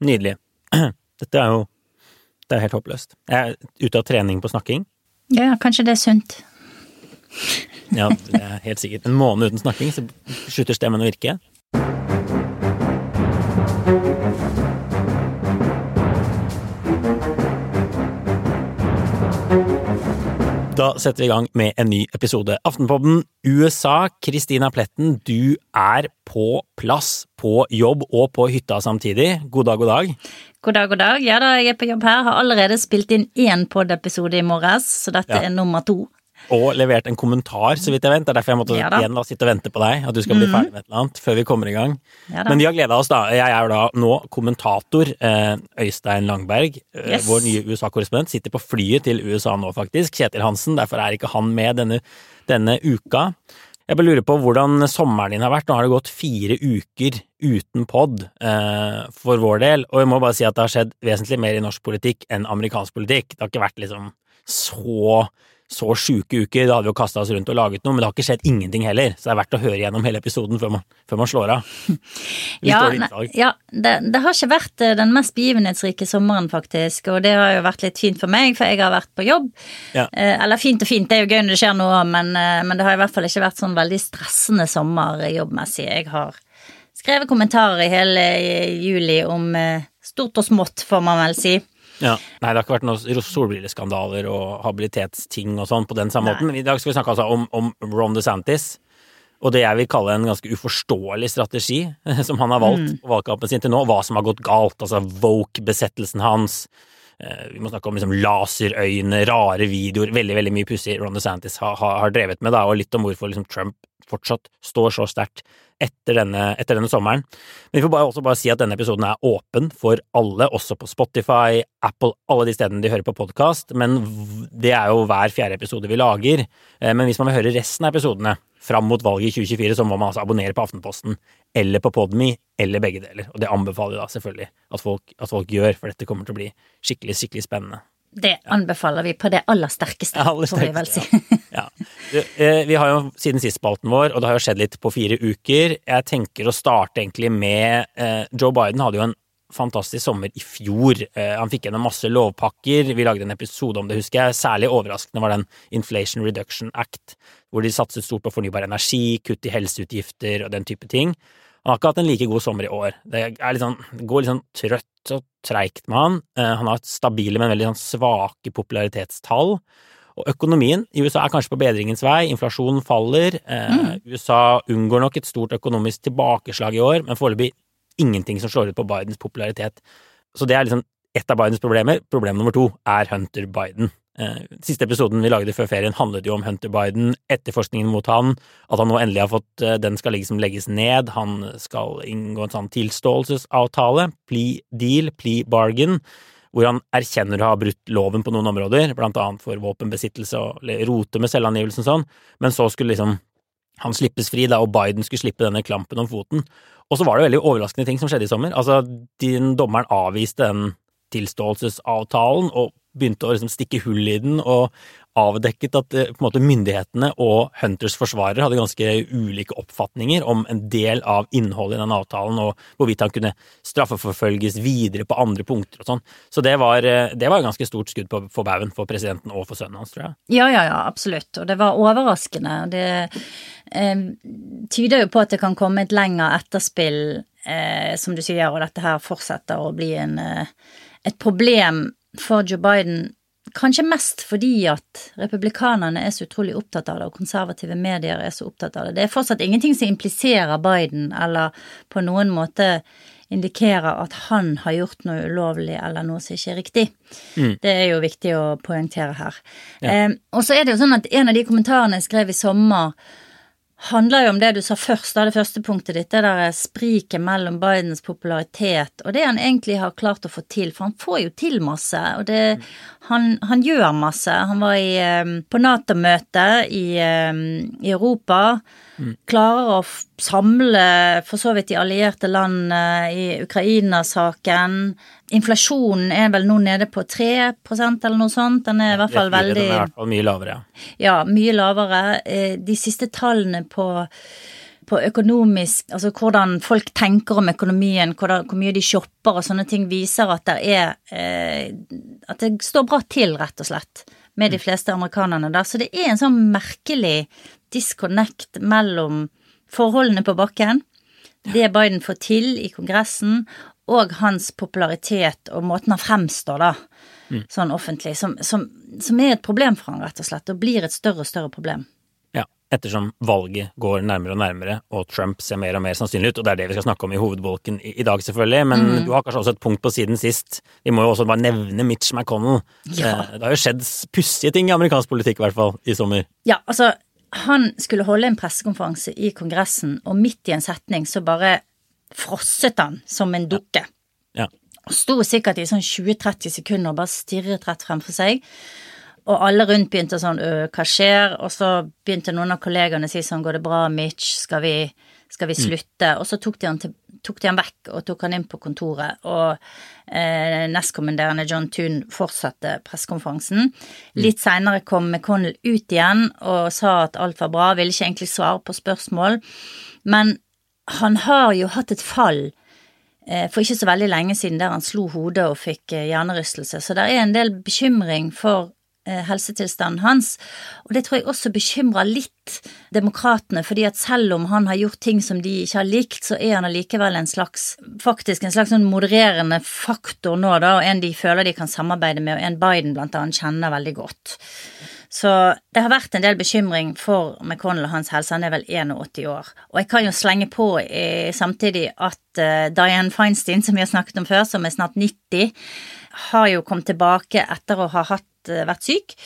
Nydelig. Dette er jo Det er helt håpløst. Jeg er ute av trening på snakking. Ja, kanskje det er sunt. Ja, det er helt sikkert. En måned uten snakking, så slutter stemmen å virke. Da setter vi i gang med en ny episode. Aftenpodden USA. Kristina Pletten, du er på plass, på jobb og på hytta samtidig. God dag, god dag. God dag, god dag. Ja da, jeg er på jobb her. Har allerede spilt inn én pod-episode i morges, så dette Ja. er nummer to. Og levert en kommentar, så vidt jeg vet. Det er derfor jeg måtte Ja igjen da sitte og vente på deg, at du skal bli ferdig med et eller annet før vi kommer i gang. Ja. Men vi har gleda oss, da. Jeg er da nå kommentator. Eh, Øystein Langberg, eh, Yes. vår nye USA-korrespondent, sitter på flyet til USA nå, faktisk. Kjetil Hansen. Derfor er ikke han med denne, denne uka. Jeg bare lurer på hvordan sommeren din har vært. Nå har det gått fire uker uten pod eh, for vår del, og jeg må bare si at det har skjedd vesentlig mer i norsk politikk enn amerikansk politikk. Det har ikke vært liksom så så sjuke uker. Da hadde vi jo kasta oss rundt og laget noe, men det har ikke skjedd ingenting heller. Så det er verdt å høre gjennom hele episoden før man, før man slår av. Ja, ja det, det har ikke vært eh, den mest begivenhetsrike sommeren, faktisk. Og det har jo vært litt fint for meg, for jeg har vært på jobb. Ja. Eh, eller fint og fint, det er jo gøy når det skjer noe, men, eh, men det har i hvert fall ikke vært sånn veldig stressende sommer jobbmessig. Jeg har skrevet kommentarer i hele eh, juli om eh, stort og smått, får man vel si. Ja. Nei, det har ikke vært noen solbrilleskandaler og habilitetsting og sånn på den samme Nei. måten. Men I dag skal vi snakke altså om, om Ron DeSantis. Og det jeg vil kalle en ganske uforståelig strategi som han har valgt på valgkampen sin til nå, hva som har gått galt. Altså Voke-besettelsen hans. Eh, Vi må snakke om liksom laserøyne, rare videoer, veldig veldig mye pussig Ron DeSantis har, har, har drevet med, da, og litt om hvorfor liksom Trump fortsatt står så sterkt etter etter denne sommeren. Men vi får bare, også bare si at denne episoden er åpen for alle, også på Spotify, Apple, alle de stedene de hører på podkast. Men det er jo hver fjerde episode vi lager. Eh, Men hvis man vil høre resten av episodene fram mot valget i 2024, så må man altså abonnere på Aftenposten eller på Podme, eller begge deler. Og det anbefaler vi da selvfølgelig at folk, at folk gjør, for dette kommer til å bli skikkelig, skikkelig spennende. Det anbefaler vi på det aller sterkeste, Aller får vi vel si. Ja. Ja. Eh, Vi har jo siden sist spalten vår, og det har jo skjedd litt på fire uker. Jeg tenker å starte egentlig med eh, Joe Biden hadde jo en fantastisk sommer i fjor. Eh, han fikk gjennom masse lovpakker. Vi lagde en episode om det, husker jeg. Særlig overraskende var den Inflation Reduction Act, hvor de satset stort på fornybar energi, kutt i helseutgifter og den type ting. Han har ikke hatt en like god sommer i år. Det, sånn, det går litt sånn trøtt og treigt med han. Han har hatt stabile, men veldig sånn svake popularitetstall. Og økonomien i USA er kanskje på bedringens vei, inflasjonen faller. Eh, USA unngår nok et stort økonomisk tilbakeslag i år, men foreløpig ingenting som slår ut på Bidens popularitet. Så det er liksom ett av Bidens problemer. Problem nummer to er Hunter Biden. Eh, siste episoden vi lagde før ferien handlet jo om Hunter Biden, etterforskningen mot han, at han nå endelig har fått eh, Den skal liksom legges ned, han skal inngå en sånn tilståelsesavtale, plea deal, plea bargain, hvor han erkjenner å ha brutt loven på noen områder, blant annet for våpenbesittelse og rote med selvangivelsen sånn, men så skulle liksom han slippes fri, da, og Biden skulle slippe denne klampen om foten. Og så var det veldig overraskende ting som skjedde i sommer. Altså, din dommeren avviste den tilståelsesavtalen og begynte å liksom stikke hull i den, og avdekket at eh, måte myndighetene og Hunters forsvarer hadde ganske ulike oppfatninger om en del av innholdet i den avtalen, og hvorvidt han kunne straffeforfølges videre på andre punkter og sånn. Så det var, eh, det var et ganske stort skudd på, for baugen for presidenten og for sønnen hans, tror jeg. Ja, ja, ja, absolutt. Og det var overraskende. Det eh, tyder jo på at det kan komme et lengre etterspill, eh, som du sier, og dette her fortsetter å bli en, eh, et problem for Joe Biden. Kanskje mest fordi at republikanerne er så utrolig opptatt av det, og konservative medier er så opptatt av det. Det er fortsatt ingenting som impliserer Biden, eller på noen måte indikerer at han har gjort noe ulovlig eller noe som ikke er riktig. Det er jo viktig å poengtere her. Eh, og så er det jo sånn at en av de kommentarene jeg skrev i sommer, handler jo om det du sa først, da, det første punktet ditt, det der spriket mellom Bidens popularitet og det han egentlig har klart å få til, for han får jo til masse, og det Han, han gjør masse. Han var i, eh, på Nato-møte i, eh, i, Europa. Mm. Klarer å samle for så vidt de allierte land i Ukraina-saken. Inflasjonen er vel nå nede på 3% eller noe sånt. Den er i hvert fall veldig Den er i hvert fall mye lavere, ja. Mye lavere. Eh, de siste tallene på, på økonomisk Altså hvordan folk tenker om økonomien, hvordan, hvor mye de shopper og sånne ting, viser at det er eh, At det står bra til, rett og slett, med de mm. fleste amerikanerne der. Så det er en sånn merkelig disconnect mellom forholdene på bakken, det Biden får til i Kongressen, og hans popularitet og måten han fremstår, da, mm. sånn offentlig, som, som, som, er et problem for han, rett og slett, og blir et større og større problem. Ja, ettersom valget går nærmere og nærmere, og Trump ser mer og mer sannsynlig ut, og det er det vi skal snakke om i hovedbolken i, i dag, selvfølgelig, men mm. du har kanskje også et punkt på siden sist. Vi må jo også bare nevne Mitch McConnell. Ja. Eh, det har jo skjedd pussige ting i amerikansk politikk, i hvert fall, i sommer. Ja, altså han skulle holde en pressekonferanse i Kongressen, og midt i en setning så bare frosset han som en dukke. Ja. Og sto sikkert i sånn 20-30 sekunder og bare stirret rett fremfor seg. Og alle rundt begynte sånn hva skjer? Og så begynte noen av kollegaene å si sånn går det bra, Mitch, skal vi, skal vi mm. slutte? Mm. Og så tok de, han til, tok de han vekk og tok han inn på kontoret. Og eh, nestkommanderende John Toon fortsatte pressekonferansen. Mm. Litt seinere kom McConnell ut igjen og sa at alt var bra, ville ikke egentlig svare på spørsmål. Men han har jo hatt et fall eh, for ikke så veldig lenge siden der han slo hodet og fikk eh, hjernerystelse, så det er en del bekymring for helsetilstanden hans, og det tror jeg også bekymrer litt demokratene, fordi at selv om han har gjort ting som de ikke har likt, så er han allikevel en slags, faktisk en slags sånn modererende faktor nå, da, og en de føler de kan samarbeide med, og en Biden blant annet kjenner veldig godt. Så det har vært en del bekymring for McConnell og hans helse. Han er vel 81 år. Og jeg kan jo slenge på eh, samtidig at Dianne Diane Feinstein, som vi har snakket om før, som er snart 90, har jo kommet tilbake etter å ha hatt, eh, vært syk.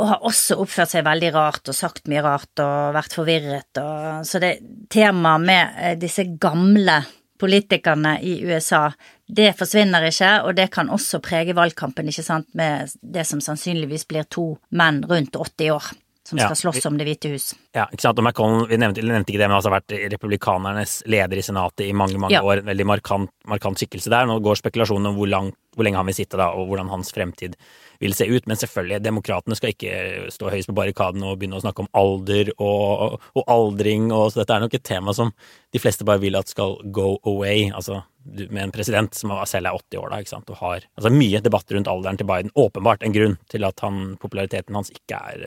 Og har også oppført seg veldig rart og sagt mye rart og vært forvirret. Og, så det temaet med eh, disse gamle politikerne i USA, det forsvinner ikke, og det kan også prege valgkampen, ikke sant, med det som sannsynligvis blir to menn rundt 80 år som skal ja, slåss om Det hvite hus. Ja, ikke sant. Og Macron, vi nevnte, nevnte ikke det, men har altså vært republikanernes leder i Senatet i mange mange ja. år. En veldig markant, markant, skikkelse der. Nå går spekulasjonen om hvor, lang, hvor, lenge han vil sitte da, og hvordan hans fremtid vil se ut. Men selvfølgelig, demokratene skal ikke stå høyest på barrikaden og begynne å snakke om alder og, og, aldring, og så dette er nok et tema som de fleste bare vil at skal go away. Altså med en president som selv er 80 år, da, ikke sant, og har altså, mye debatt rundt alderen til Biden. Åpenbart en grunn til at han, populariteten hans ikke er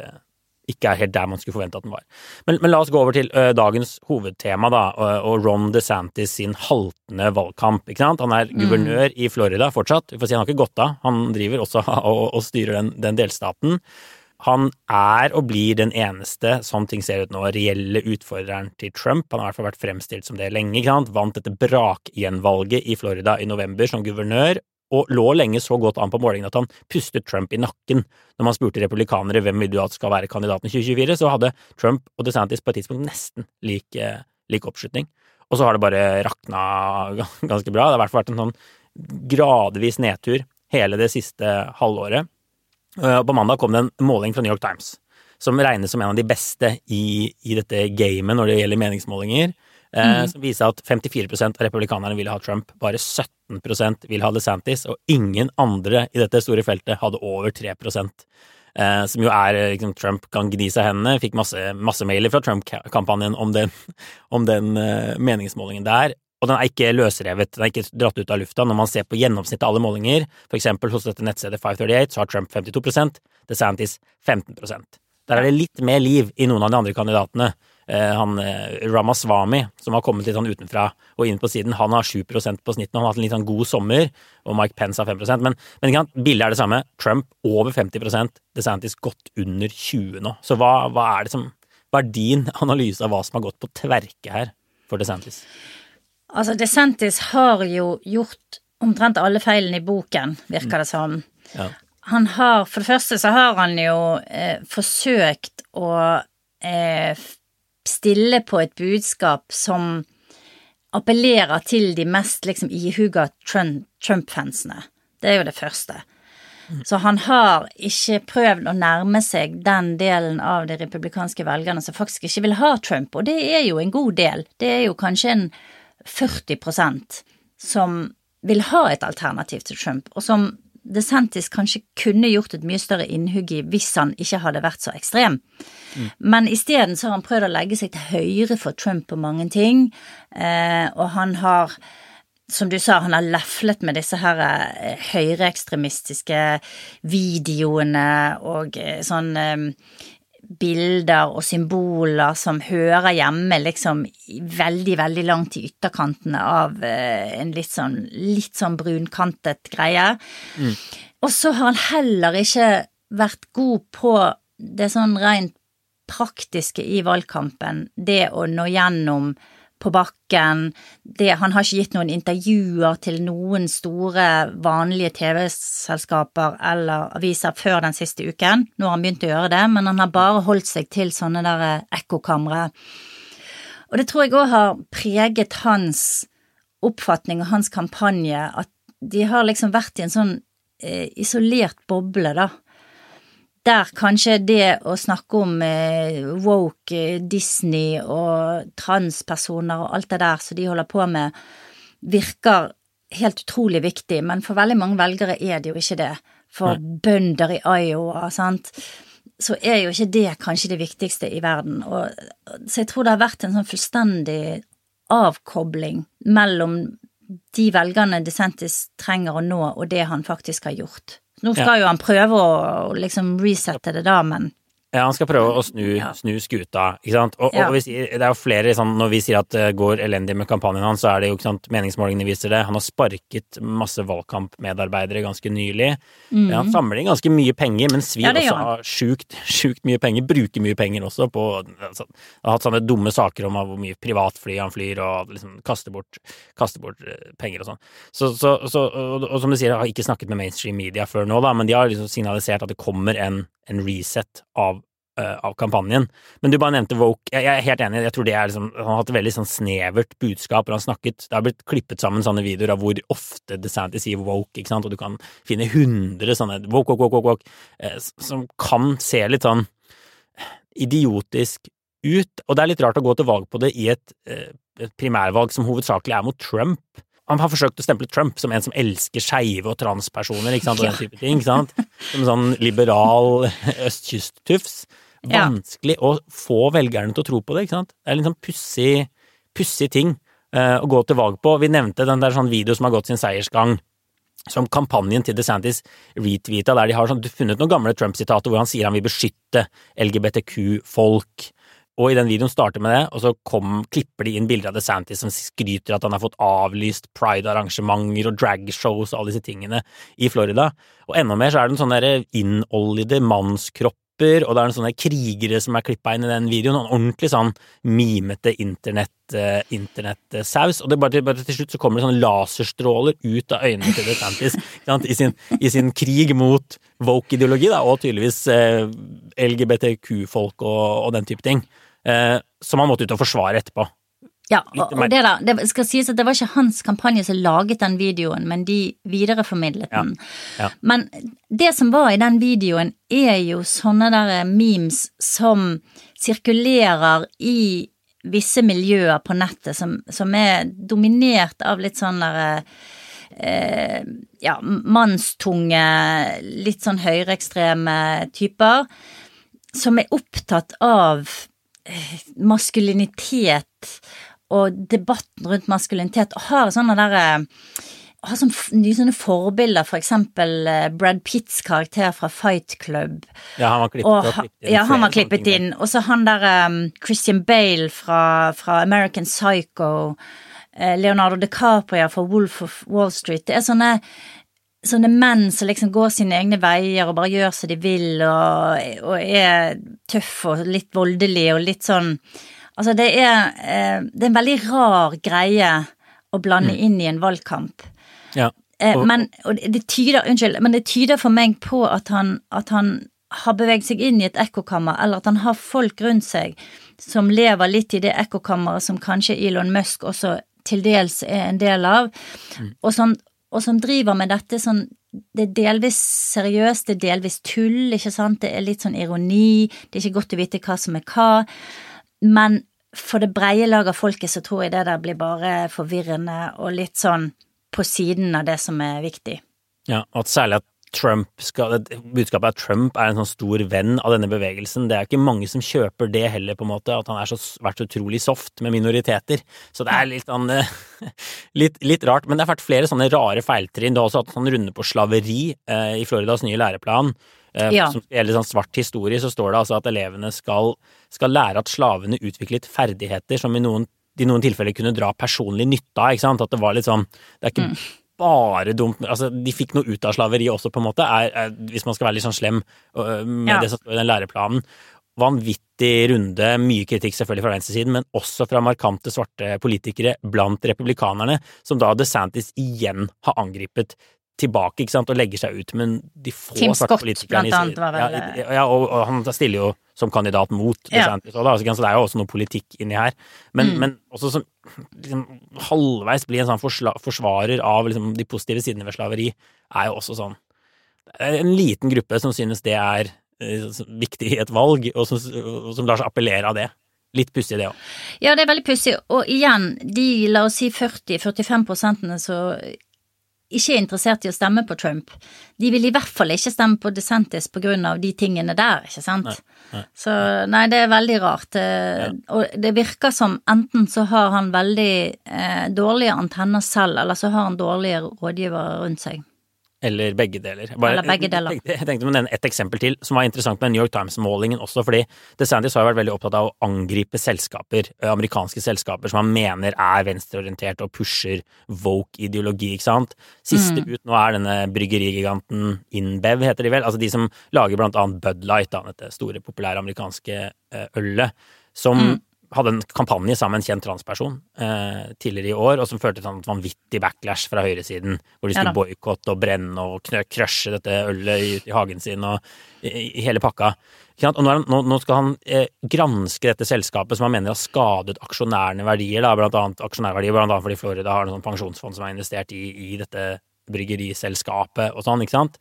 ikke er helt der man skulle forvente at den var. Men, men la oss gå over til uh, dagens hovedtema, da, og, og, Ron DeSantis sin haltende valgkamp. ikke sant? Han er mm. guvernør mm. i Florida fortsatt. Vi får si Han har ikke gått av. Han driver også og, og styrer den, den, delstaten. Han er og blir den eneste, sånn ting ser ut nå, reelle utfordreren til Trump. Han har i hvert fall vært fremstilt som det lenge. ikke sant? Vant dette brakgjenvalget i Florida i november som guvernør, og lå lenge så godt an på målingen at han pustet Trump i nakken. Når man spurte republikanere hvem vil du at skal være kandidaten i 2024, så hadde Trump og DeSantis på et tidspunkt nesten lik, eh, lik oppslutning. Og så har det bare rakna ganske bra. Det har i hvert fall vært en sånn gradvis nedtur hele det siste halvåret. Eh, på mandag kom det en måling fra New York Times som regnes som en av de beste i, i dette gamet når det gjelder meningsmålinger. Eh, mm. som viser at 54 av republikanerne ville ha Trump, bare 17% vil ha DeSantis, og ingen andre i dette store feltet hadde over 3 eh, som jo er liksom, Trump kan gni seg hendene. Fikk masse, masse mailer fra Trump-kampanjen om den, om den eh, meningsmålingen der. Og den er ikke løsrevet, den er ikke dratt ut av lufta. Når man ser på gjennomsnittet av alle målinger, for eksempel hos dette nettstedet 538, så har Trump 52% DeSantis 15% Der er det litt mer liv i noen av de andre kandidatene. Eh, han eh, Ramaswamy, som har kommet litt sånn utenfra og inn på siden, han har 7% på snitten. Han har hatt en litt sånn god sommer, og Mike Pence har 5% Men, men bildet er det samme. Trump over 50% DeSantis godt under 20 nå. Så hva, hva, er det som Hva er din analyse av hva som har gått på tverke her for DeSantis? Altså, DeSantis har jo gjort omtrent alle feilene i boken, virker det som. Ja. Han har For det første så har han jo eh, forsøkt å eh, stille på et budskap som appellerer til de mest liksom ihuga Trump- Trump-fansene. Det er jo det første. Så han har ikke prøvd å nærme seg den delen av de republikanske velgerne som faktisk ikke vil ha Trump, og det er jo en god del. Det er jo kanskje en 40% som vil ha et alternativ til Trump, og som DeSantis kanskje kunne gjort et mye større innhugg i hvis han ikke hadde vært så ekstrem. Men isteden så har han prøvd å legge seg til høyre for Trump på mange ting, eh, og han har som du sa, han har leflet med disse her eh, høyreekstremistiske videoene og eh, sånn eh, bilder og symboler som hører hjemme liksom veldig, veldig langt i ytterkantene av eh, en litt sånn, litt sånn brunkantet greie. Og så har han heller ikke vært god på det sånn rent praktiske i valgkampen, det å nå gjennom på bakken, det, han har ikke gitt noen intervjuer til noen store, vanlige TV-selskaper eller aviser før den siste uken. Nå har han begynt å gjøre det, men han har bare holdt seg til sånne der ekkokamre. Og det tror jeg òg har preget hans oppfatning og hans kampanje, at de har liksom vært i en sånn eh, isolert boble, da. Der kanskje det å snakke om eh, woke, eh, Disney og transpersoner og alt det der som de holder på med, virker helt utrolig viktig, men for veldig mange velgere er det jo ikke det. For bønder i Iowa, sant, så er jo ikke det kanskje det viktigste i verden. Og, så jeg tror det har vært en sånn fullstendig avkobling mellom de velgerne DeSantis trenger å nå, og det han faktisk har gjort. Nå skal jo han prøve å liksom resette det da, men Ja, han skal prøve å snu, snu skuta, ikke sant. Og, og vi sier, det er jo flere sånn, Når vi sier at det går elendig med kampanjen hans, så er det jo ikke sant, meningsmålingene viser det. Han har sparket masse valgkampmedarbeidere ganske nylig. Ja, han samler inn ganske mye penger, men svir Mm. Ja, også av sjukt, sjukt mye penger. Bruker mye penger også på altså, Har hatt sånne dumme saker om hvor mye privatfly han flyr, og liksom kaster bort, kaster bort eh, penger og sånn. Så, så, så, og, og som du sier, jeg har ikke snakket med mainstream media før nå, da, men de har liksom signalisert at det kommer en, en reset av uh, av kampanjen. Men du bare nevnte Woke. Jeg, jeg er helt enig. Jeg tror det er liksom, Han har hatt et veldig sånn snevert budskap. når han snakket. Det har blitt klippet sammen sånne videoer av hvor ofte DeSantis sier woke, ikke sant, og du kan finne hundre sånne woke, woke, woke, woke, eh, som kan se litt sånn idiotisk ut. Og det er litt rart å gå til valg på det i et, eh, et primærvalg som hovedsakelig er mot Trump. Han har forsøkt å stemple Trump som en som elsker skeive og transpersoner, ikke sant, og den type ting, ikke sant. Som en sånn liberal østkysttufs. Ja. Vanskelig å få velgerne til å tro på det, ikke sant. Det er en sånn pussig, pussig ting uh, å gå til valg på. Vi nevnte den der sånn video som har gått sin seiersgang som kampanjen til DeSantis retweeta, der de har sånn, du funnet noen gamle Trump-sitater hvor han sier han vil beskytte LGBTQ-folk. Og i den videoen starter med det, og så kom, klipper de inn bilder av DeSantis som skryter at han har fått avlyst pride-arrangementer og dragshows og alle disse tingene i Florida. Og enda mer så er det en sånn innoljede mannskropper, og det er noen sånne krigere som er klippa inn i den videoen. En ordentlig sånn mimete eh, internettsaus. Og det bare, bare til slutt så kommer det sånne laserstråler ut av øynene til DeSantis i, sin, i sin krig mot woke-ideologi, og tydeligvis eh, LGBTQ-folk og, og den type ting. Eh, som han måtte ut og forsvare etterpå. Ja, og, og det, da, det skal sies at det var ikke hans kampanje som laget den videoen, men de videreformidlet den. Ja. Men det som var i den videoen, er jo sånne der memes som sirkulerer i visse miljøer på nettet, som, som er dominert av litt sånn derre eh, ja, mannstunge, litt sånn høyreekstreme typer, som er opptatt av eh, maskulinitet og debatten rundt maskulinitet, og har sånne derre har sånne nye sånne forbilder, for eksempel eh, Brad Pitts karakter fra Fight Club. Ja, han var klippet, Og, og klippet inn ja, han var klippet inn. Og så han der um, Christian Bale fra, fra American Psycho, eh, Leonardo DiCaprio fra Wolf of Wall Street. Det er sånne, sånne menn som liksom går sine egne veier og bare gjør som de vil, og, og er tøff og litt voldelig og litt sånn Altså, det er, eh, det er en veldig rar greie å blande inn i en valgkamp. Ja. Eh, Og- men og det tyder, unnskyld, men det tyder for meg på at han, at han har beveget seg inn i et ekkokammer, eller at han har folk rundt seg som lever litt i det ekkokammeret som kanskje Elon Musk også til dels er en del av, mm. og, som, og, som, driver med dette sånn Det er delvis seriøst, det er delvis tull, ikke sant, det er litt sånn ironi, det er ikke godt å vite hva som er hva, men for det breie lag av folket så tror jeg det der blir bare forvirrende og litt sånn på siden av det som er viktig. Ja, og særlig at Trump skal, budskapet er at Trump er en sånn stor venn av denne bevegelsen. Det er ikke mange som kjøper det heller, på en måte, at han har vært så utrolig soft med minoriteter. Så det er litt, an, litt, litt rart. Men det har vært flere sånne rare feiltrinn. Du har også hatt sånn runde på slaveri eh, i Floridas nye læreplan. Eh, ja. Som gjelder sånn svart historie, så står det altså at elevene skal, skal lære at slavene utviklet ferdigheter som i noen, i noen tilfeller kunne dra personlig nytte av. ikke sant? At det var litt sånn Det er ikke mm bare dumt Altså, de fikk noe ut av slaveriet også, på en måte, er, er, hvis man skal være litt sånn slem øh, med ja. det som står i den læreplanen. Vanvittig runde, mye kritikk selvfølgelig fra venstresiden, men også fra markante svarte politikere blant republikanerne, som da DeSantis igjen har angripet tilbake ikke sant, og legger seg ut, men de få Tim Scott, blant annet, var vel ja, ja og, og, han stiller jo som kandidat mot DeSantis, ja. da, så det er jo også noe politikk inni her. Men, mm. men også som liksom, halvveis bli en sånn forsvarer av liksom, de positive sidene ved slaveri, er jo også sånn En liten gruppe som synes det er uh, viktig i et valg, og som, og som lar seg appellere av det. Litt pussig, det òg. Ja, det er veldig pussig. Og igjen, de la oss si 40-45 prosentene så ikke er interessert i å stemme på Trump, de vil i hvert fall ikke stemme på DeSantis på grunn av de tingene der, ikke sant? Nei, nei. Så nei, det er veldig rart. Ja. Og det virker som enten så har han veldig eh, dårlige antenner selv, eller så har han dårlige rådgivere rundt seg. Eller begge deler. Bare, Eller begge deler. Jeg, tenkte å nevne et eksempel til som var interessant med New York Times-målingen også, fordi DeSantis har vært veldig opptatt av å angripe selskaper, amerikanske selskaper som han mener er venstreorientert og pusher woke-ideologi, ikke sant. Siste mm. ut nå er denne bryggerigiganten Inbev, heter de vel, altså de som lager blant annet Bud Light, da, dette store, populære amerikanske ølet, som mm hadde en kampanje sammen med en kjent transperson eh, tidligere i år, og som førte til en vanvittig backlash fra høyresiden, hvor de skulle ja, boikotte og brenne og krøsje dette ølet i, i, hagen sin og i, i hele pakka. Og nå, nå, nå skal han eh, granske dette selskapet som han mener har skadet aksjonærene verdier, da, blant annet aksjonærverdier, blant annet fordi Florida har en sånn pensjonsfond som har investert i, i dette bryggeriselskapet og sånn, ikke sant.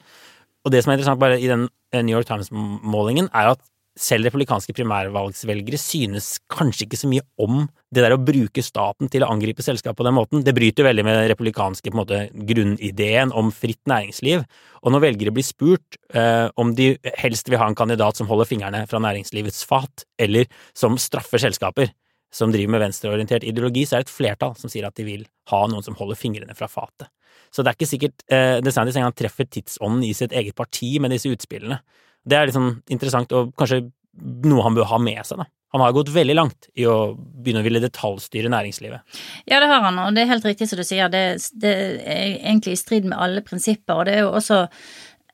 Og det som er interessant bare i den eh, New York Times-målingen, er at selv republikanske primærvalgsvelgere synes kanskje ikke så mye om det der å bruke staten til å angripe selskap på den måten. Det bryter veldig med den republikanske måte, grunnideen om fritt næringsliv. Og når velgere blir spurt eh, om de helst vil ha en kandidat som holder fingrene fra næringslivets fat, eller som straffer selskaper som driver med venstreorientert ideologi, så er det et flertall som sier at de vil ha noen som holder fingrene fra fatet. Så det er ikke sikkert eh, DeSantis engang treffer tidsånden i sitt eget parti med disse utspillene. Det er liksom interessant, og kanskje noe han bør ha med seg, da. Han har gått veldig langt i å begynne å ville detaljstyre næringslivet. Ja, det har han, og det er helt riktig som du sier. Det, det er egentlig i strid med alle prinsipper, og det er jo også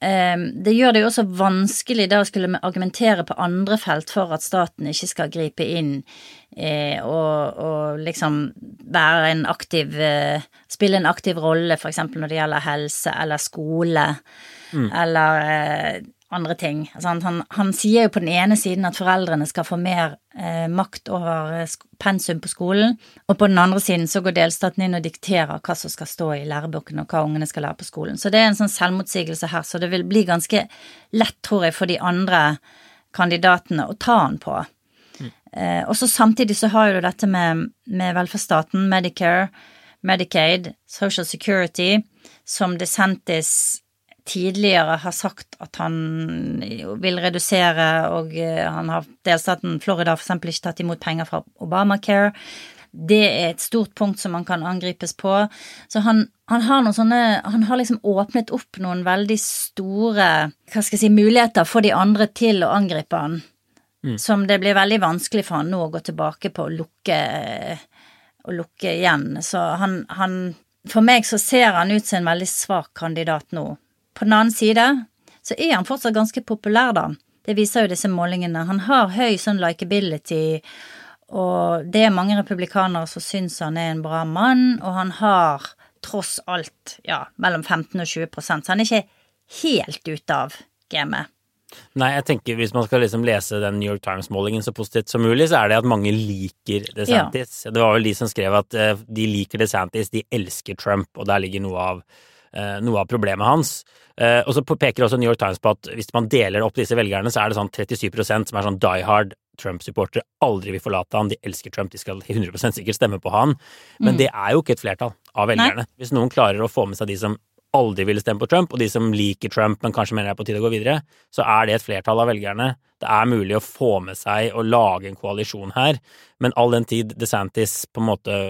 ehm, det gjør det jo også vanskelig da å skulle argumentere på andre felt for at staten ikke skal gripe inn eh, og, og, liksom være en aktiv eh, Spille en aktiv rolle, f.eks. når det gjelder helse eller skole, mm. eller eh, andre ting. Altså han, han, sier jo på den ene siden at foreldrene skal få mer eh, makt over eh, pensum på skolen, og på den andre siden så går delstaten inn og dikterer hva som skal stå i lærebøkene, og hva ungene skal lære på skolen. Så det er en sånn selvmotsigelse her, så det vil bli ganske lett, tror jeg, for de andre kandidatene å ta han på. Mm. Eh, og så samtidig så har jo du dette med, med velferdsstaten, Medicare, Medicaid, Social Security, som DeSantis tidligere har sagt at han vil redusere, og eh, han har delstaten Florida eksempel ikke tatt imot penger fra Obamacare. Det er et stort punkt som han kan angripes på. Så han, han har noen sånne Han har liksom åpnet opp noen veldig store hva skal jeg si, muligheter for de andre til å angripe han. Mm. Som det blir veldig vanskelig for han nå å gå tilbake på å lukke, og lukke igjen. Så han, han For meg så ser han ut som en veldig svak kandidat nå. På den annen side så er han fortsatt ganske populær, da. Det viser jo disse målingene. Han har høy sånn likeability, og det er mange republikanere som syns han er en bra mann, og han har tross alt ja, mellom 15 og 20 så han er ikke helt ute av gamet. Nei, jeg tenker hvis man skal liksom lese den New York Times-målingen så positivt som mulig, så er det at mange liker DeSantis. Ja. Det var vel de som skrev at uh, de liker DeSantis, de elsker Trump, og der ligger noe av, noe av problemet hans. Uh, og så peker også New York Times på at hvis man deler opp disse velgerne, så er det sånn 37% som er sånn die hard Trump-supportere, aldri vil forlate han, de elsker Trump, de skal 100% sikkert stemme på han. Men mm. det er jo ikke et flertall av velgerne. Nei. Hvis noen klarer å få med seg de som aldri ville stemme på Trump, og de som liker Trump, men kanskje mener det er på tide å gå videre, så er det et flertall av velgerne. Det er mulig å få med seg og lage en koalisjon her, men all den tid DeSantis på en måte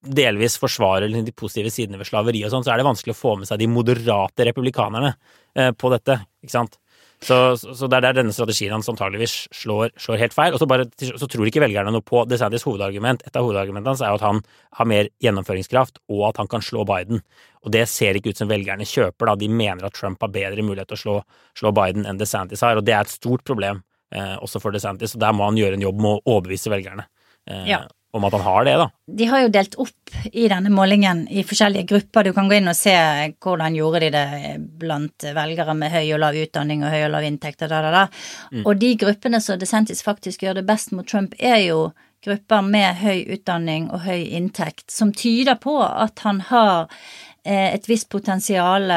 delvis forsvarer de positive sidene ved slaveri og sånn, så er det vanskelig å få med seg de moderate republikanerne eh, på dette, ikke sant. Så, så, det er der denne strategien hans antageligvis slår, slår, helt feil. Og så, bare, så tror ikke velgerne noe på DeSantis hovedargument. Et av hovedargumentene hans er at han har mer gjennomføringskraft, og at han kan slå Biden. Og det ser ikke ut som velgerne kjøper, da. De mener at Trump har bedre mulighet til å slå, slå Biden enn DeSantis har, og det er et stort problem eh, også for DeSantis. Og der må han gjøre en jobb med å overbevise velgerne. Eh, ja om at han har det, da. De har jo delt opp i denne målingen i forskjellige grupper. Du kan gå inn og se hvordan gjorde de det blant velgere med høy og lav utdanning og høy og lav inntekt og da, da, da. Mm. Og de gruppene som DeSantis faktisk gjør det best mot Trump, er jo grupper med høy utdanning og høy inntekt, som tyder på at han har eh, et visst potensial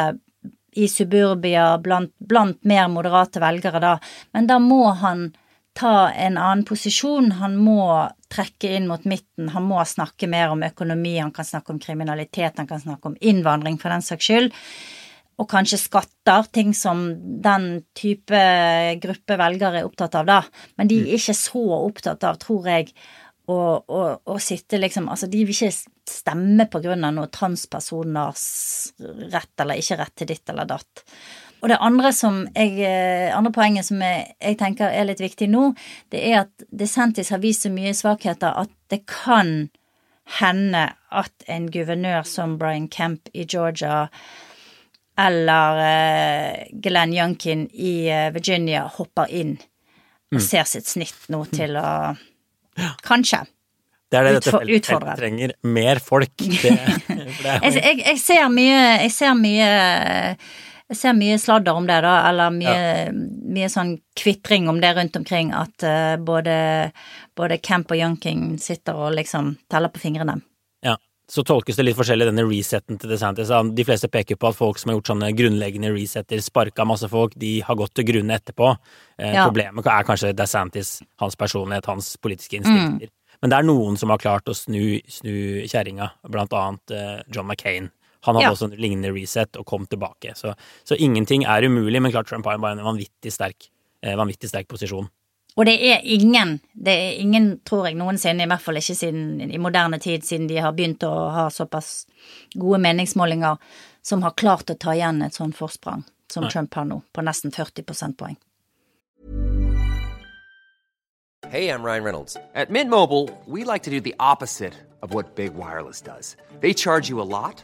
i suburbia blant, blant mer moderate velgere, da. Men da må han ta en annen posisjon. Han må trekke inn mot midten. Han må snakke mer om økonomi, han kan snakke om kriminalitet, han kan snakke om innvandring for den saks skyld. Og kanskje skatter, ting som den type gruppe velgere er opptatt av, da. Men de er mm. ikke så opptatt av, tror jeg, å, å, å sitte liksom Altså, de vil ikke stemme på grunn av noe transpersoners rett eller ikke rett til ditt eller datt. Og det andre, jeg, eh, andre poenget som jeg, jeg, tenker er litt viktig nå, det er at DeSantis har vist så mye svakheter at det kan hende at en guvernør som Brian Kemp i Georgia eller uh, Glenn Youngkin i uh, Virginia hopper inn og mm. ser sitt snitt nå til å Kanskje. Det er det dette feltet trenger. Mer folk. Det, det jeg, jeg, jeg, ser mye, jeg ser mye jeg ser mye sladder om det, da, eller mye, ja. mye sånn kvitring om det rundt omkring, at uh, både, både Camp og Youngking sitter og liksom teller på fingrene. Ja, så tolkes det litt forskjellig, denne resetten til DeSantis. De fleste peker på at folk som har gjort sånne grunnleggende resetter, sparka masse folk, de har gått til grunne etterpå. Eh, ja. Problemet er kanskje DeSantis, hans personlighet, hans politiske instinkter. Mm. Men det er noen som har klart å snu, snu kjerringa, blant annet eh, John McCain han hadde ja. også en lignende reset og kom tilbake. Så, så, ingenting er umulig, men klart Trump har bare en vanvittig sterk, eh, vanvittig sterk posisjon. Og det er ingen, det er ingen, tror jeg, noensinne, i hvert fall ikke siden, i moderne tid, siden de har begynt å ha såpass gode meningsmålinger, som har klart å ta igjen et sånt forsprang som Nei. Trump har nå, på nesten 40 prosentpoeng. Hey, I'm Ryan Reynolds. At Mint Mobile, we like to do the opposite of what Big Wireless does. They charge you a lot.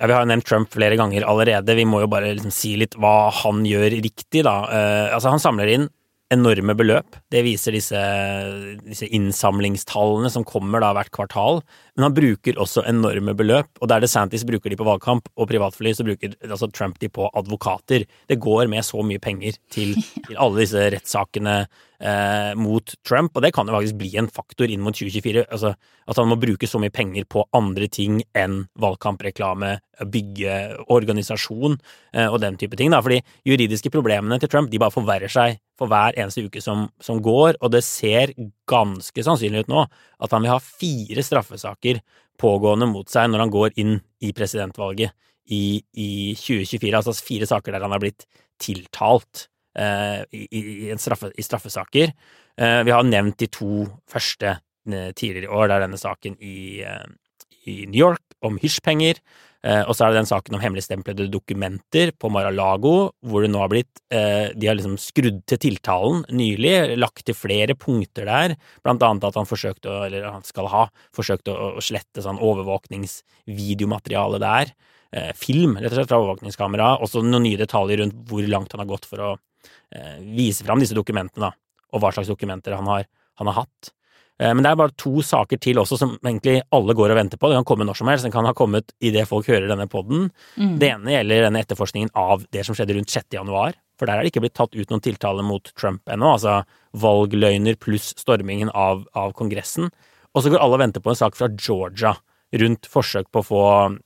Ja, Vi har jo nevnt Trump flere ganger allerede. Vi må jo bare liksom si litt hva han gjør riktig, da. Uh, altså, han samler inn enorme beløp. Det viser disse, disse, innsamlingstallene som kommer da hvert kvartal. Men han bruker også enorme beløp, og der DeSantis bruker de på valgkamp og privatfly, så bruker altså Trump de på advokater. Det går med så mye penger til, til alle disse rettssakene eh, mot Trump, og det kan jo faktisk bli en faktor inn mot 2024. Altså at han må bruke så mye penger på andre ting enn valgkampreklame, bygge organisasjon eh, og den type ting. Da. Fordi juridiske problemene til Trump de bare forverrer seg for hver eneste uke som, som går, og det ser ganske sannsynlig ut nå at han vil ha fire straffesaker pågående mot seg når han går inn i presidentvalget i, i 2024. Altså fire saker der han har blitt tiltalt Eh, i, i, straffe, i, straffesaker. Eh, vi har nevnt de to første eh, tidligere i år. Det er denne saken i, i New York om hysjpenger. Eh, og så er det den saken om hemmeligstemplede dokumenter på Mar-a-Lago, hvor det nå har blitt eh, De har liksom skrudd til tiltalen nylig, lagt til flere punkter der, blant annet at han forsøkte, å, eller han skal ha, forsøkt å, slette sånn overvåkningsvideomateriale der. Eh, film, rett og slett, fra overvåkningskamera. Også noen nye detaljer rundt hvor langt han har gått for å vise fram disse dokumentene, da, og hva slags dokumenter han har, han har hatt. Eh, men det er bare to saker til også som egentlig alle går og venter på. Det kan komme når som helst. Den kan ha kommet idet folk hører denne poden. Mm. Det ene gjelder denne etterforskningen av det som skjedde rundt 6. januar. For der er det ikke blitt tatt ut noen tiltale mot Trump ennå. Altså valgløgner pluss stormingen av, av Kongressen. Og så går alle og venter på en sak fra Georgia rundt forsøk på å få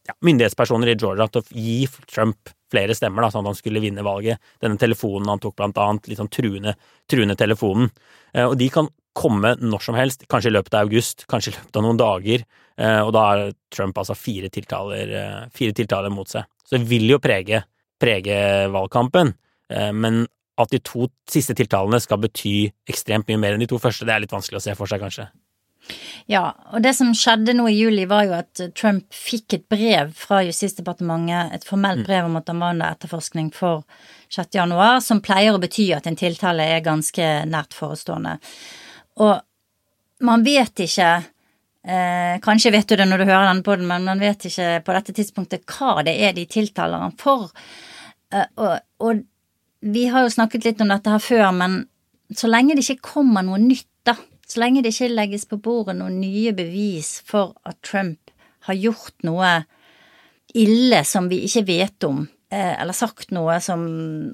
ja, myndighetspersoner i Georgia til å gi Trump flere stemmer, da, sånn at han skulle vinne valget. Denne telefonen han tok, blant annet, litt sånn truende, truende telefonen. Eh, og de kan komme når som helst, kanskje i løpet av august, kanskje i løpet av noen dager, eh, og da har Trump altså fire tiltaler, eh, fire tiltaler mot seg. Så det vil jo prege, prege valgkampen, eh, men at de to siste tiltalene skal bety ekstremt mye mer enn de to første, det er litt vanskelig å se for seg, kanskje. Ja, og det som skjedde nå i juli, var jo at Trump fikk et brev fra Justisdepartementet, et formelt mm. brev om at han var under etterforskning for 6. januar, som pleier å bety at en tiltale er ganske nært forestående. Og man vet ikke eh, Kanskje vet du det når du hører denne på den, men man vet ikke på dette tidspunktet hva det er de tiltaler han for. Eh, og, og, vi har jo snakket litt om dette her før, men så lenge det ikke kommer noe nytt, så lenge det ikke legges på bordet noen nye bevis for at Trump har gjort noe ille som vi ikke vet om, eller sagt noe som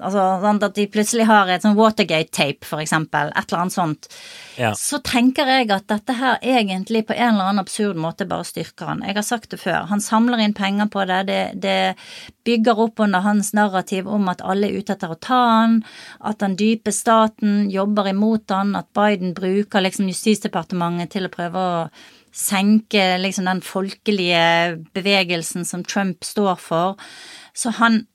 Altså at de plutselig har et sånn Watergate-tape, for eksempel, et eller annet sånt, ja. så tenker jeg at dette her egentlig på en eller annen absurd måte bare styrker han. Jeg har sagt det før. Han samler inn penger på det. Det, det bygger opp under hans narrativ om at alle er ute etter å ta han, at den dype staten jobber imot han, at Biden bruker liksom Justisdepartementet til å prøve å senke liksom den folkelige bevegelsen som Trump står for. Så han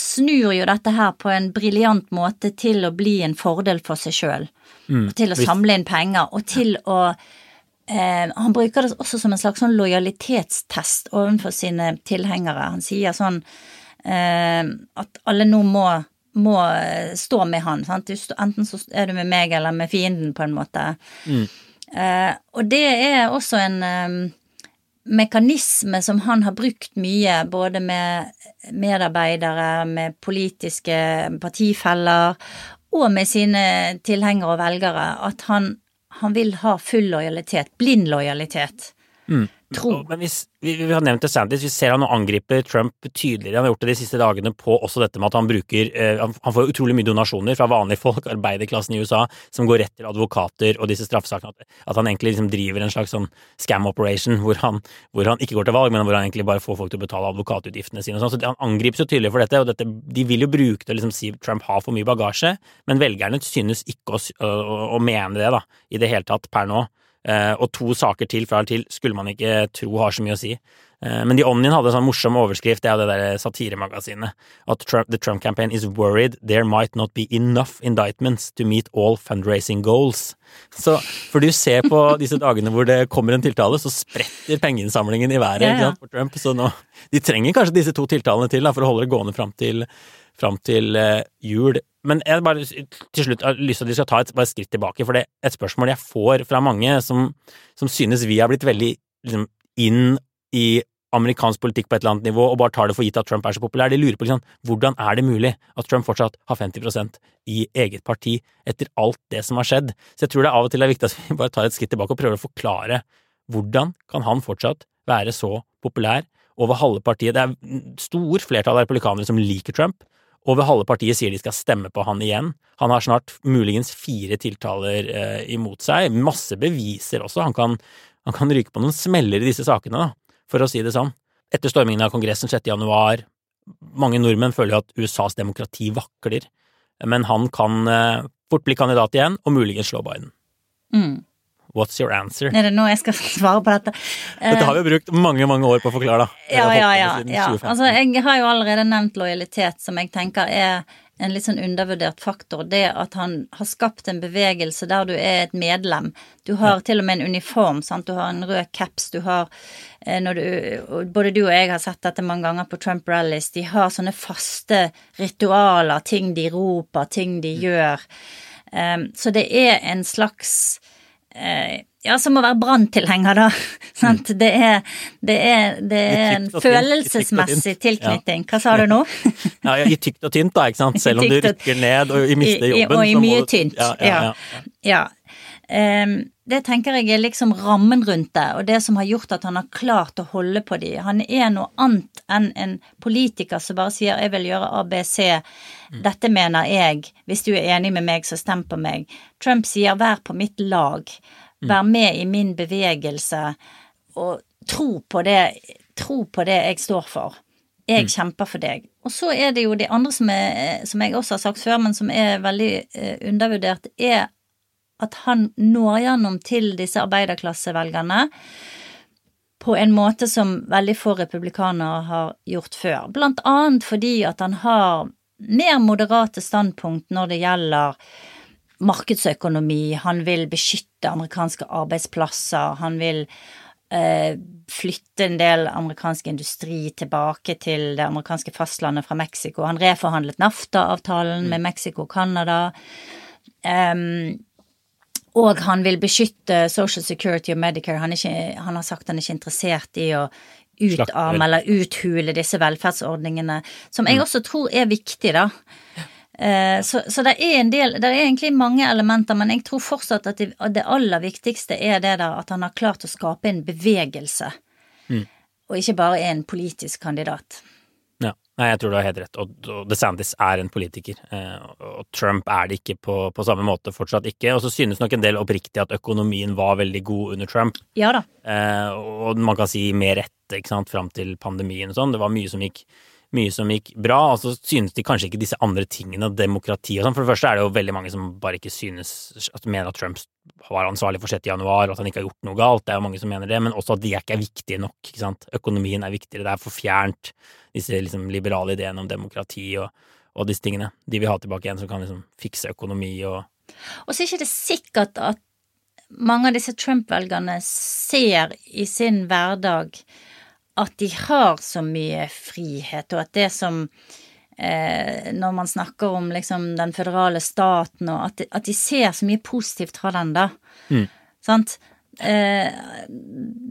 snur jo dette her på en briljant måte til å bli en fordel for seg sjøl. Mm, til å samle inn penger, og til å eh, Han bruker det også som en slags sånn lojalitetstest overfor sine tilhengere. Han sier sånn eh, at alle nå må, må stå med han. Sant? Enten så er du med meg eller med fienden, på en måte. Mm. Eh, og det er også en eh, mekanisme som han har brukt mye, både med medarbeidere, med politiske partifeller og med sine tilhengere og velgere, at han, han vil ha full lojalitet, blind lojalitet. Mm. Tro. Men hvis, vi, vi, har nevnt DeSantis, vi ser han nå angriper Trump tydeligere. Han har gjort det de siste dagene på også dette med at han bruker eh, Han får utrolig mye donasjoner fra vanlige folk, arbeiderklassen i USA, som går rett til advokater og disse straffesakene. At, at, han egentlig liksom driver en slags sånn scam operation hvor han, hvor han, ikke går til valg, men hvor han egentlig bare får folk til å betale advokatutgiftene sine. Sånn. Så han angripes jo tydelig for dette, og dette, de vil jo bruke det og liksom si Trump har for mye bagasje, men velgerne synes ikke å, å, å mene det, da, i det hele tatt, per nå. Eh, og to saker til fra eller til skulle man ikke tro har så mye å si. Eh, men The Onion hadde en sånn morsom overskrift, det er det der satiremagasinet, at Trump, the Trump campaign is worried there might not be enough indictments to meet all fundraising goals. Så for du ser på disse dagene hvor det kommer en tiltale, så spretter pengeinnsamlingen i været ja, ja. for Trump. Så nå, de trenger kanskje disse to tiltalene til da, for å holde det gående fram til, fram til uh, jul. Men jeg bare til slutt har lyst til at vi skal ta et, et skritt tilbake, for det er et spørsmål jeg får fra mange som, som synes vi har blitt veldig liksom, inn i amerikansk politikk på et eller annet nivå og bare tar det for gitt at Trump er så populær. De lurer på liksom, hvordan er det mulig at Trump fortsatt har 50% i eget parti etter alt det som har skjedd. Så jeg tror det av og til er viktig at vi bare tar et skritt tilbake og prøver å forklare hvordan kan han fortsatt være så populær over halve partiet. Det er stor flertall av republikanere som liker Trump. Over halve partiet sier de skal stemme på han igjen. Han har snart muligens fire tiltaler eh, imot seg. Masse beviser også. Han kan, han kan ryke på noen smeller i disse sakene, da, for å si det sånn. Etter stormingen av Kongressen 6. januar, mange nordmenn føler jo at USAs demokrati vakler, men han kan eh, fort bli kandidat igjen, og muligens slå Biden. Mm. What's your answer? Er det nå jeg skal svare på dette? Dette har vi brukt mange mange år på å forklare, da. Ja, ja, ja. ja. Altså, jeg har jo allerede nevnt lojalitet, som jeg tenker er en litt sånn undervurdert faktor. Det at han har skapt en bevegelse der du er et medlem. Du har til og med en uniform, sant. Du har en rød caps, du har eh, når du, Både du og jeg har sett dette mange ganger på Trump rallies. De har sånne faste ritualer, ting de roper, ting de gjør. Um, så det er en slags ja, som å være branntilhenger, da. Sant? Det er, det er, det er en følelsesmessig tilknytning. Hva sa du nå? ja, I tykt og tynt, da, ikke sant. Selv om du rykker ned og mister jobben. Og i mye tynt. Ja. ja, ja. Det tenker jeg er liksom rammen rundt det, og det som har gjort at han har klart å holde på de. Han er noe annet enn en politiker som bare sier 'jeg vil gjøre ABC', dette mener jeg, hvis du er enig med meg, så stem på meg. Trump sier 'vær på mitt lag'. 'vær med i min bevegelse og tro på det, tro på det jeg står for. Jeg mm. kjemper for deg. Og så er det jo det andre som, er, som jeg også har sagt før, men som er veldig eh, undervurdert, er at han når gjennom til disse arbeiderklassevelgerne på en måte som veldig få republikanere har gjort før. Blant annet fordi at han har mer moderate standpunkt når det gjelder markedsøkonomi, han vil beskytte amerikanske arbeidsplasser, han vil eh, flytte en del amerikansk industri tilbake til det amerikanske fastlandet fra Mexico. Han reforhandlet NAFTA-avtalen med Mexico og Canada. Um, og han vil beskytte Social Security og Medicare. Han, ikke, han har sagt han er ikke interessert i å utarme eller uthule disse velferdsordningene, som jeg mm. også tror er viktig, da. Eh, så, så, det er en del Det er egentlig mange elementer, men jeg tror fortsatt at det, aller viktigste er det der at han har klart å skape en bevegelse, mm. og ikke bare er en politisk kandidat. Nei, jeg tror du har helt rett, og, og DeSantis er en politiker, eh, og Trump er det ikke på, på, samme måte, fortsatt ikke. Og så synes nok en del oppriktig at økonomien var veldig god under Trump. Ja da. Eh, og man kan si med rette, ikke sant, fram til pandemien og sånn. Det var mye som gikk mye som gikk bra, og så synes de kanskje ikke disse andre tingene, demokrati og sånn. For det første er det jo veldig mange som bare ikke synes at mener at Trump var ansvarlig for 6. januar, og at han ikke har gjort noe galt. Det er jo mange som mener det, men også at de er ikke er viktige nok. ikke sant? Økonomien er viktigere. Det er for fjernt, disse liksom liberale ideene om demokrati og, og disse tingene. De vil ha tilbake en som kan liksom fikse økonomi og Og så er ikke det sikkert at mange av disse Trump-velgerne ser i sin hverdag at de har så mye frihet, og at det som eh, Når man snakker om liksom den føderale staten, og at de, at de ser så mye positivt fra den, da. Mm. Sant? Eh,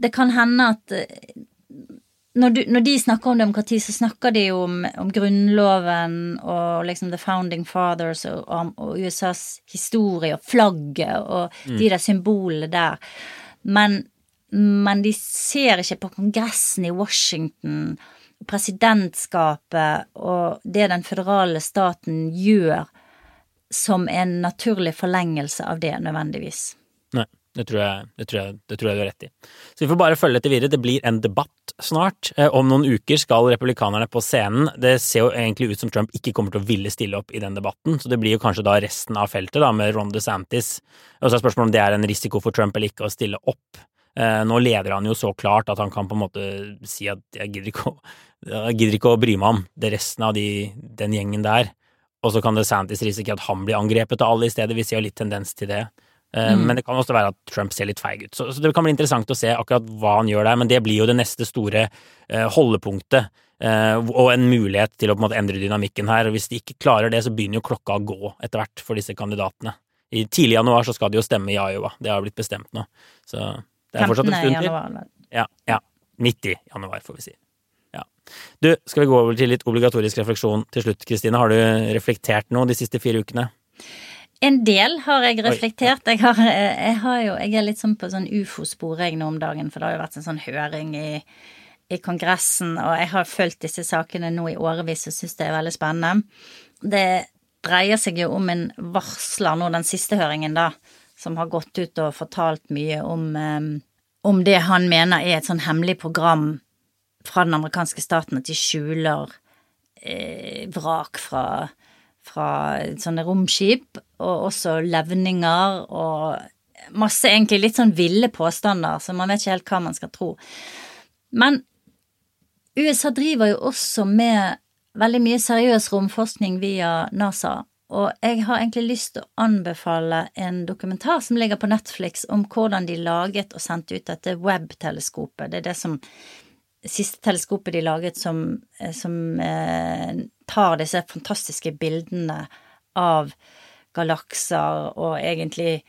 det kan hende at eh, når, du, når, de snakker om demokrati, så snakker de om, om Grunnloven og liksom The Founding Fathers og, og, og USAs historie og flagget og mm. de der symbolene der. Men men de ser ikke på Kongressen i Washington, presidentskapet og det den føderale staten gjør, som en naturlig forlengelse av det, nødvendigvis. Nei, det tror jeg, det tror jeg, det tror jeg du har rett i. Så vi får bare følge dette videre. Det blir en debatt snart. Eh, om noen uker skal republikanerne på scenen. Det ser jo egentlig ut som Trump ikke kommer til å ville stille opp i den debatten, så det blir jo kanskje da resten av feltet, da, med Ron DeSantis. Og så er spørsmålet om det er en risiko for Trump eller ikke å stille opp. Eh, nå leder han jo så klart at han kan på en måte si at jeg gidder ikke å, gidder ikke å bry meg om det resten av de, den gjengen der. Og så kan DeSantis risikere at han blir angrepet av alle i stedet. Vi ser jo litt tendens til det. Eh, mm. Men det kan også være at Trump ser litt feig ut. Så, så, det kan bli interessant å se akkurat hva han gjør der. Men det blir jo det neste store uh, holdepunktet. Uh, og en mulighet til å på en måte endre dynamikken her. Og hvis de ikke klarer det, så begynner jo klokka å gå etter hvert for disse kandidatene. I tidlig januar så skal de jo stemme i Iowa. Det har blitt bestemt nå. Så det er fortsatt en stund til. Ja, ja. Midt i januar, får vi si. Ja. Du, skal vi gå over til litt obligatorisk refleksjon til slutt, Kristine. Har du reflektert noe de siste fire ukene? En del har jeg reflektert. Jeg, har, jeg, har jo, jeg er litt sånn på sånn ufo-sporet jeg nå om dagen, for det har jo vært en sånn høring i, i Kongressen, og jeg har fulgt disse sakene nå i årevis og syns det er veldig spennende. Det dreier seg jo om en varsler nå, den siste høringen, da, som har gått ut og fortalt mye om, om det han mener er et sånn hemmelig program fra den amerikanske staten, at de skjuler eh, vrak fra, fra sånne romskip, og også levninger og masse egentlig litt sånn ville påstander, så man vet ikke helt hva man skal tro. Men USA driver jo også med veldig mye seriøs romforskning via NASA. Og jeg har egentlig lyst til å anbefale en dokumentar som ligger på Netflix om hvordan de laget og sendte ut dette web-teleskopet. Det er det som siste teleskopet de laget som, eh, som eh, tar disse fantastiske bildene av galakser og egentlig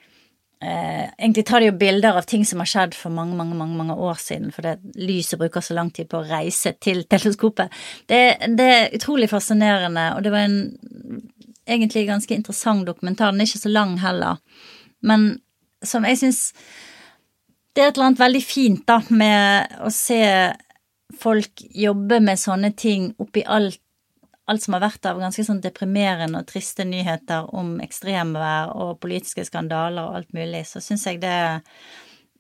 eh, Egentlig tar de jo bilder av ting som har skjedd for mange, mange, mange, mange år siden, for lyset bruker så lang tid på å reise til teleskopet. Det, det er utrolig fascinerende, og det var en egentlig ganske interessant dokumentar. Den er ikke så lang heller, men som jeg syns Det er et eller annet veldig fint, da, med å se folk jobbe med sånne ting oppi alt alt som har vært av ganske sånn deprimerende og triste nyheter om ekstremvær og politiske skandaler og alt mulig, så syns jeg det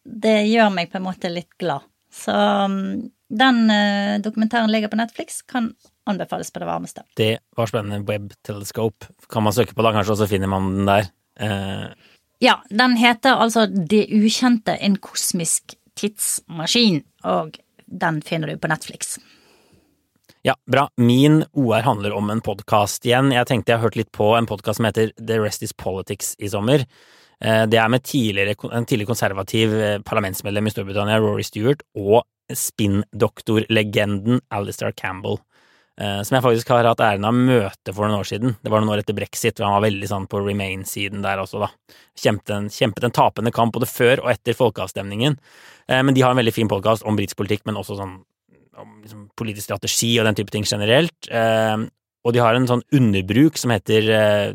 det gjør meg på en måte litt glad. Så um, den uh, dokumentaren ligger på Netflix, kan anbefales på det varmeste. Det var spennende. Web Telescope kan man søke på da, kanskje, og så finner man den der. Eh. Ja, den heter altså Det ukjente, en kosmisk tidsmaskin, og den finner du på Netflix. Ja, bra. Min OR handler om en podkast igjen. Jeg tenkte jeg har hørt litt på en podkast som heter The Rest Is Politics i sommer. Eh, det er med tidligere, en tidligere konservativ eh, parlamentsmedlem i Storbritannia, Rory Stewart, og spinndoktorlegenden Alistair Campbell, som jeg faktisk har hatt æren av møte for noen år siden. Det var noen år etter brexit, hvor han var veldig sånn på Remain-siden der også, da. Kjempet en, kjempet en tapende kamp både før og etter folkeavstemningen. Men de har en veldig fin podkast om britisk politikk, men også sånn om liksom, politisk strategi og den type ting generelt. Eh, og de har en sånn underbruk som heter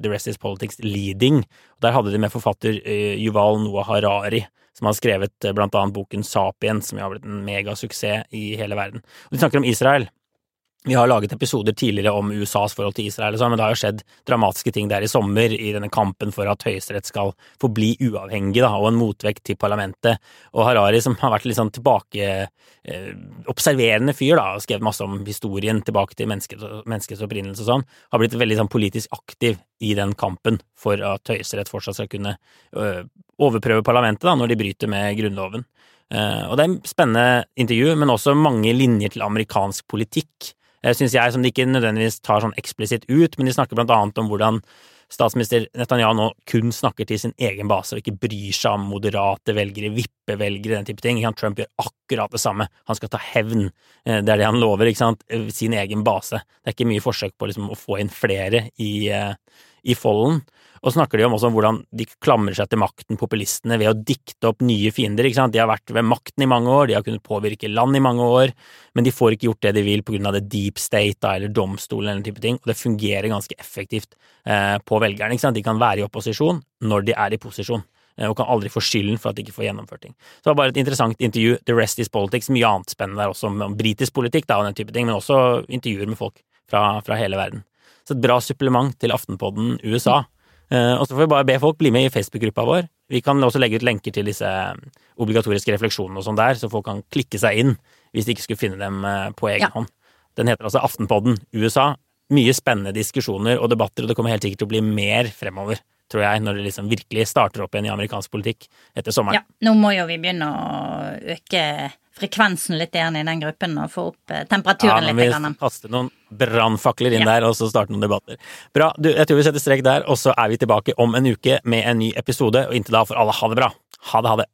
The Rest Is Politics Leading. Og der hadde de med forfatter Yuval Noah Harari, som har skrevet blant annet boken Sapiens, som har blitt en megasuksess i hele verden. Og de snakker om Israel. Vi har laget episoder tidligere om USAs forhold til Israel, sånn, men det har jo skjedd dramatiske ting der i sommer, i denne kampen for at Høyesterett skal forbli uavhengig, da, og en motvekt til parlamentet. Og Harari, som har vært litt sånn tilbake eh, fyr, og skrevet masse om historien tilbake til menneskets, opprinnelse og sånn, har blitt veldig sånn politisk aktiv i den kampen for at Høyesterett fortsatt skal kunne ø, overprøve parlamentet da, når de bryter med Grunnloven. Uh, og det er en spennende intervju, men også mange linjer til amerikansk politikk Eh, syns jeg, som de ikke nødvendigvis tar sånn eksplisitt ut, men de snakker blant annet om hvordan statsminister Netanyahu nå kun snakker til sin egen base og ikke bryr seg om moderate velgere, vippevelgere, den type ting. Trump gjør akkurat det samme. Han skal ta hevn. Eh, det er det han lover, ikke sant. Eh, sin egen base. Det er ikke mye forsøk på liksom å få inn flere i, i folden. Og snakker de om også om hvordan de klamrer seg til makten, populistene, ved å dikte opp nye fiender. ikke sant? De har vært ved makten i mange år, de har kunnet påvirke land i mange år, men de får ikke gjort det de vil på grunn av det deep state eller domstolen eller den type ting, og det fungerer ganske effektivt eh, på velgerne. ikke sant? De kan være i opposisjon når de er i posisjon eh, og kan aldri få skylden for at de ikke får gjennomført ting. Så det var bare et interessant intervju. The rest is politics. Mye annet spennende der også om britisk politikk da, og den type ting, men også intervjuer med folk fra, fra hele verden. Så et bra supplement til Aftenpodden USA. Eh, og så får vi bare be folk bli med i Facebook-gruppa vår. Vi kan også legge ut lenker til disse eh, obligatoriske refleksjonene og sånn der, så folk kan klikke seg inn hvis de ikke skulle finne dem eh, på egen ja. hånd. Den heter altså Aftenpodden USA. Mye spennende diskusjoner og debatter, og det kommer helt sikkert til å bli mer fremover, tror jeg, når det liksom virkelig starter opp igjen i amerikansk politikk etter sommeren. Ja, nå må jo vi begynne å øke frekvensen litt igjen i den gruppen og få opp eh, temperaturen litt. Ja, men vi kaster noen brannfakler inn ja. der og så starte noen debatter. Bra. Du, jeg tror vi setter strek der, og så er vi tilbake om en uke med en ny episode. Og inntil da får alle ha det bra. Ha det, ha det.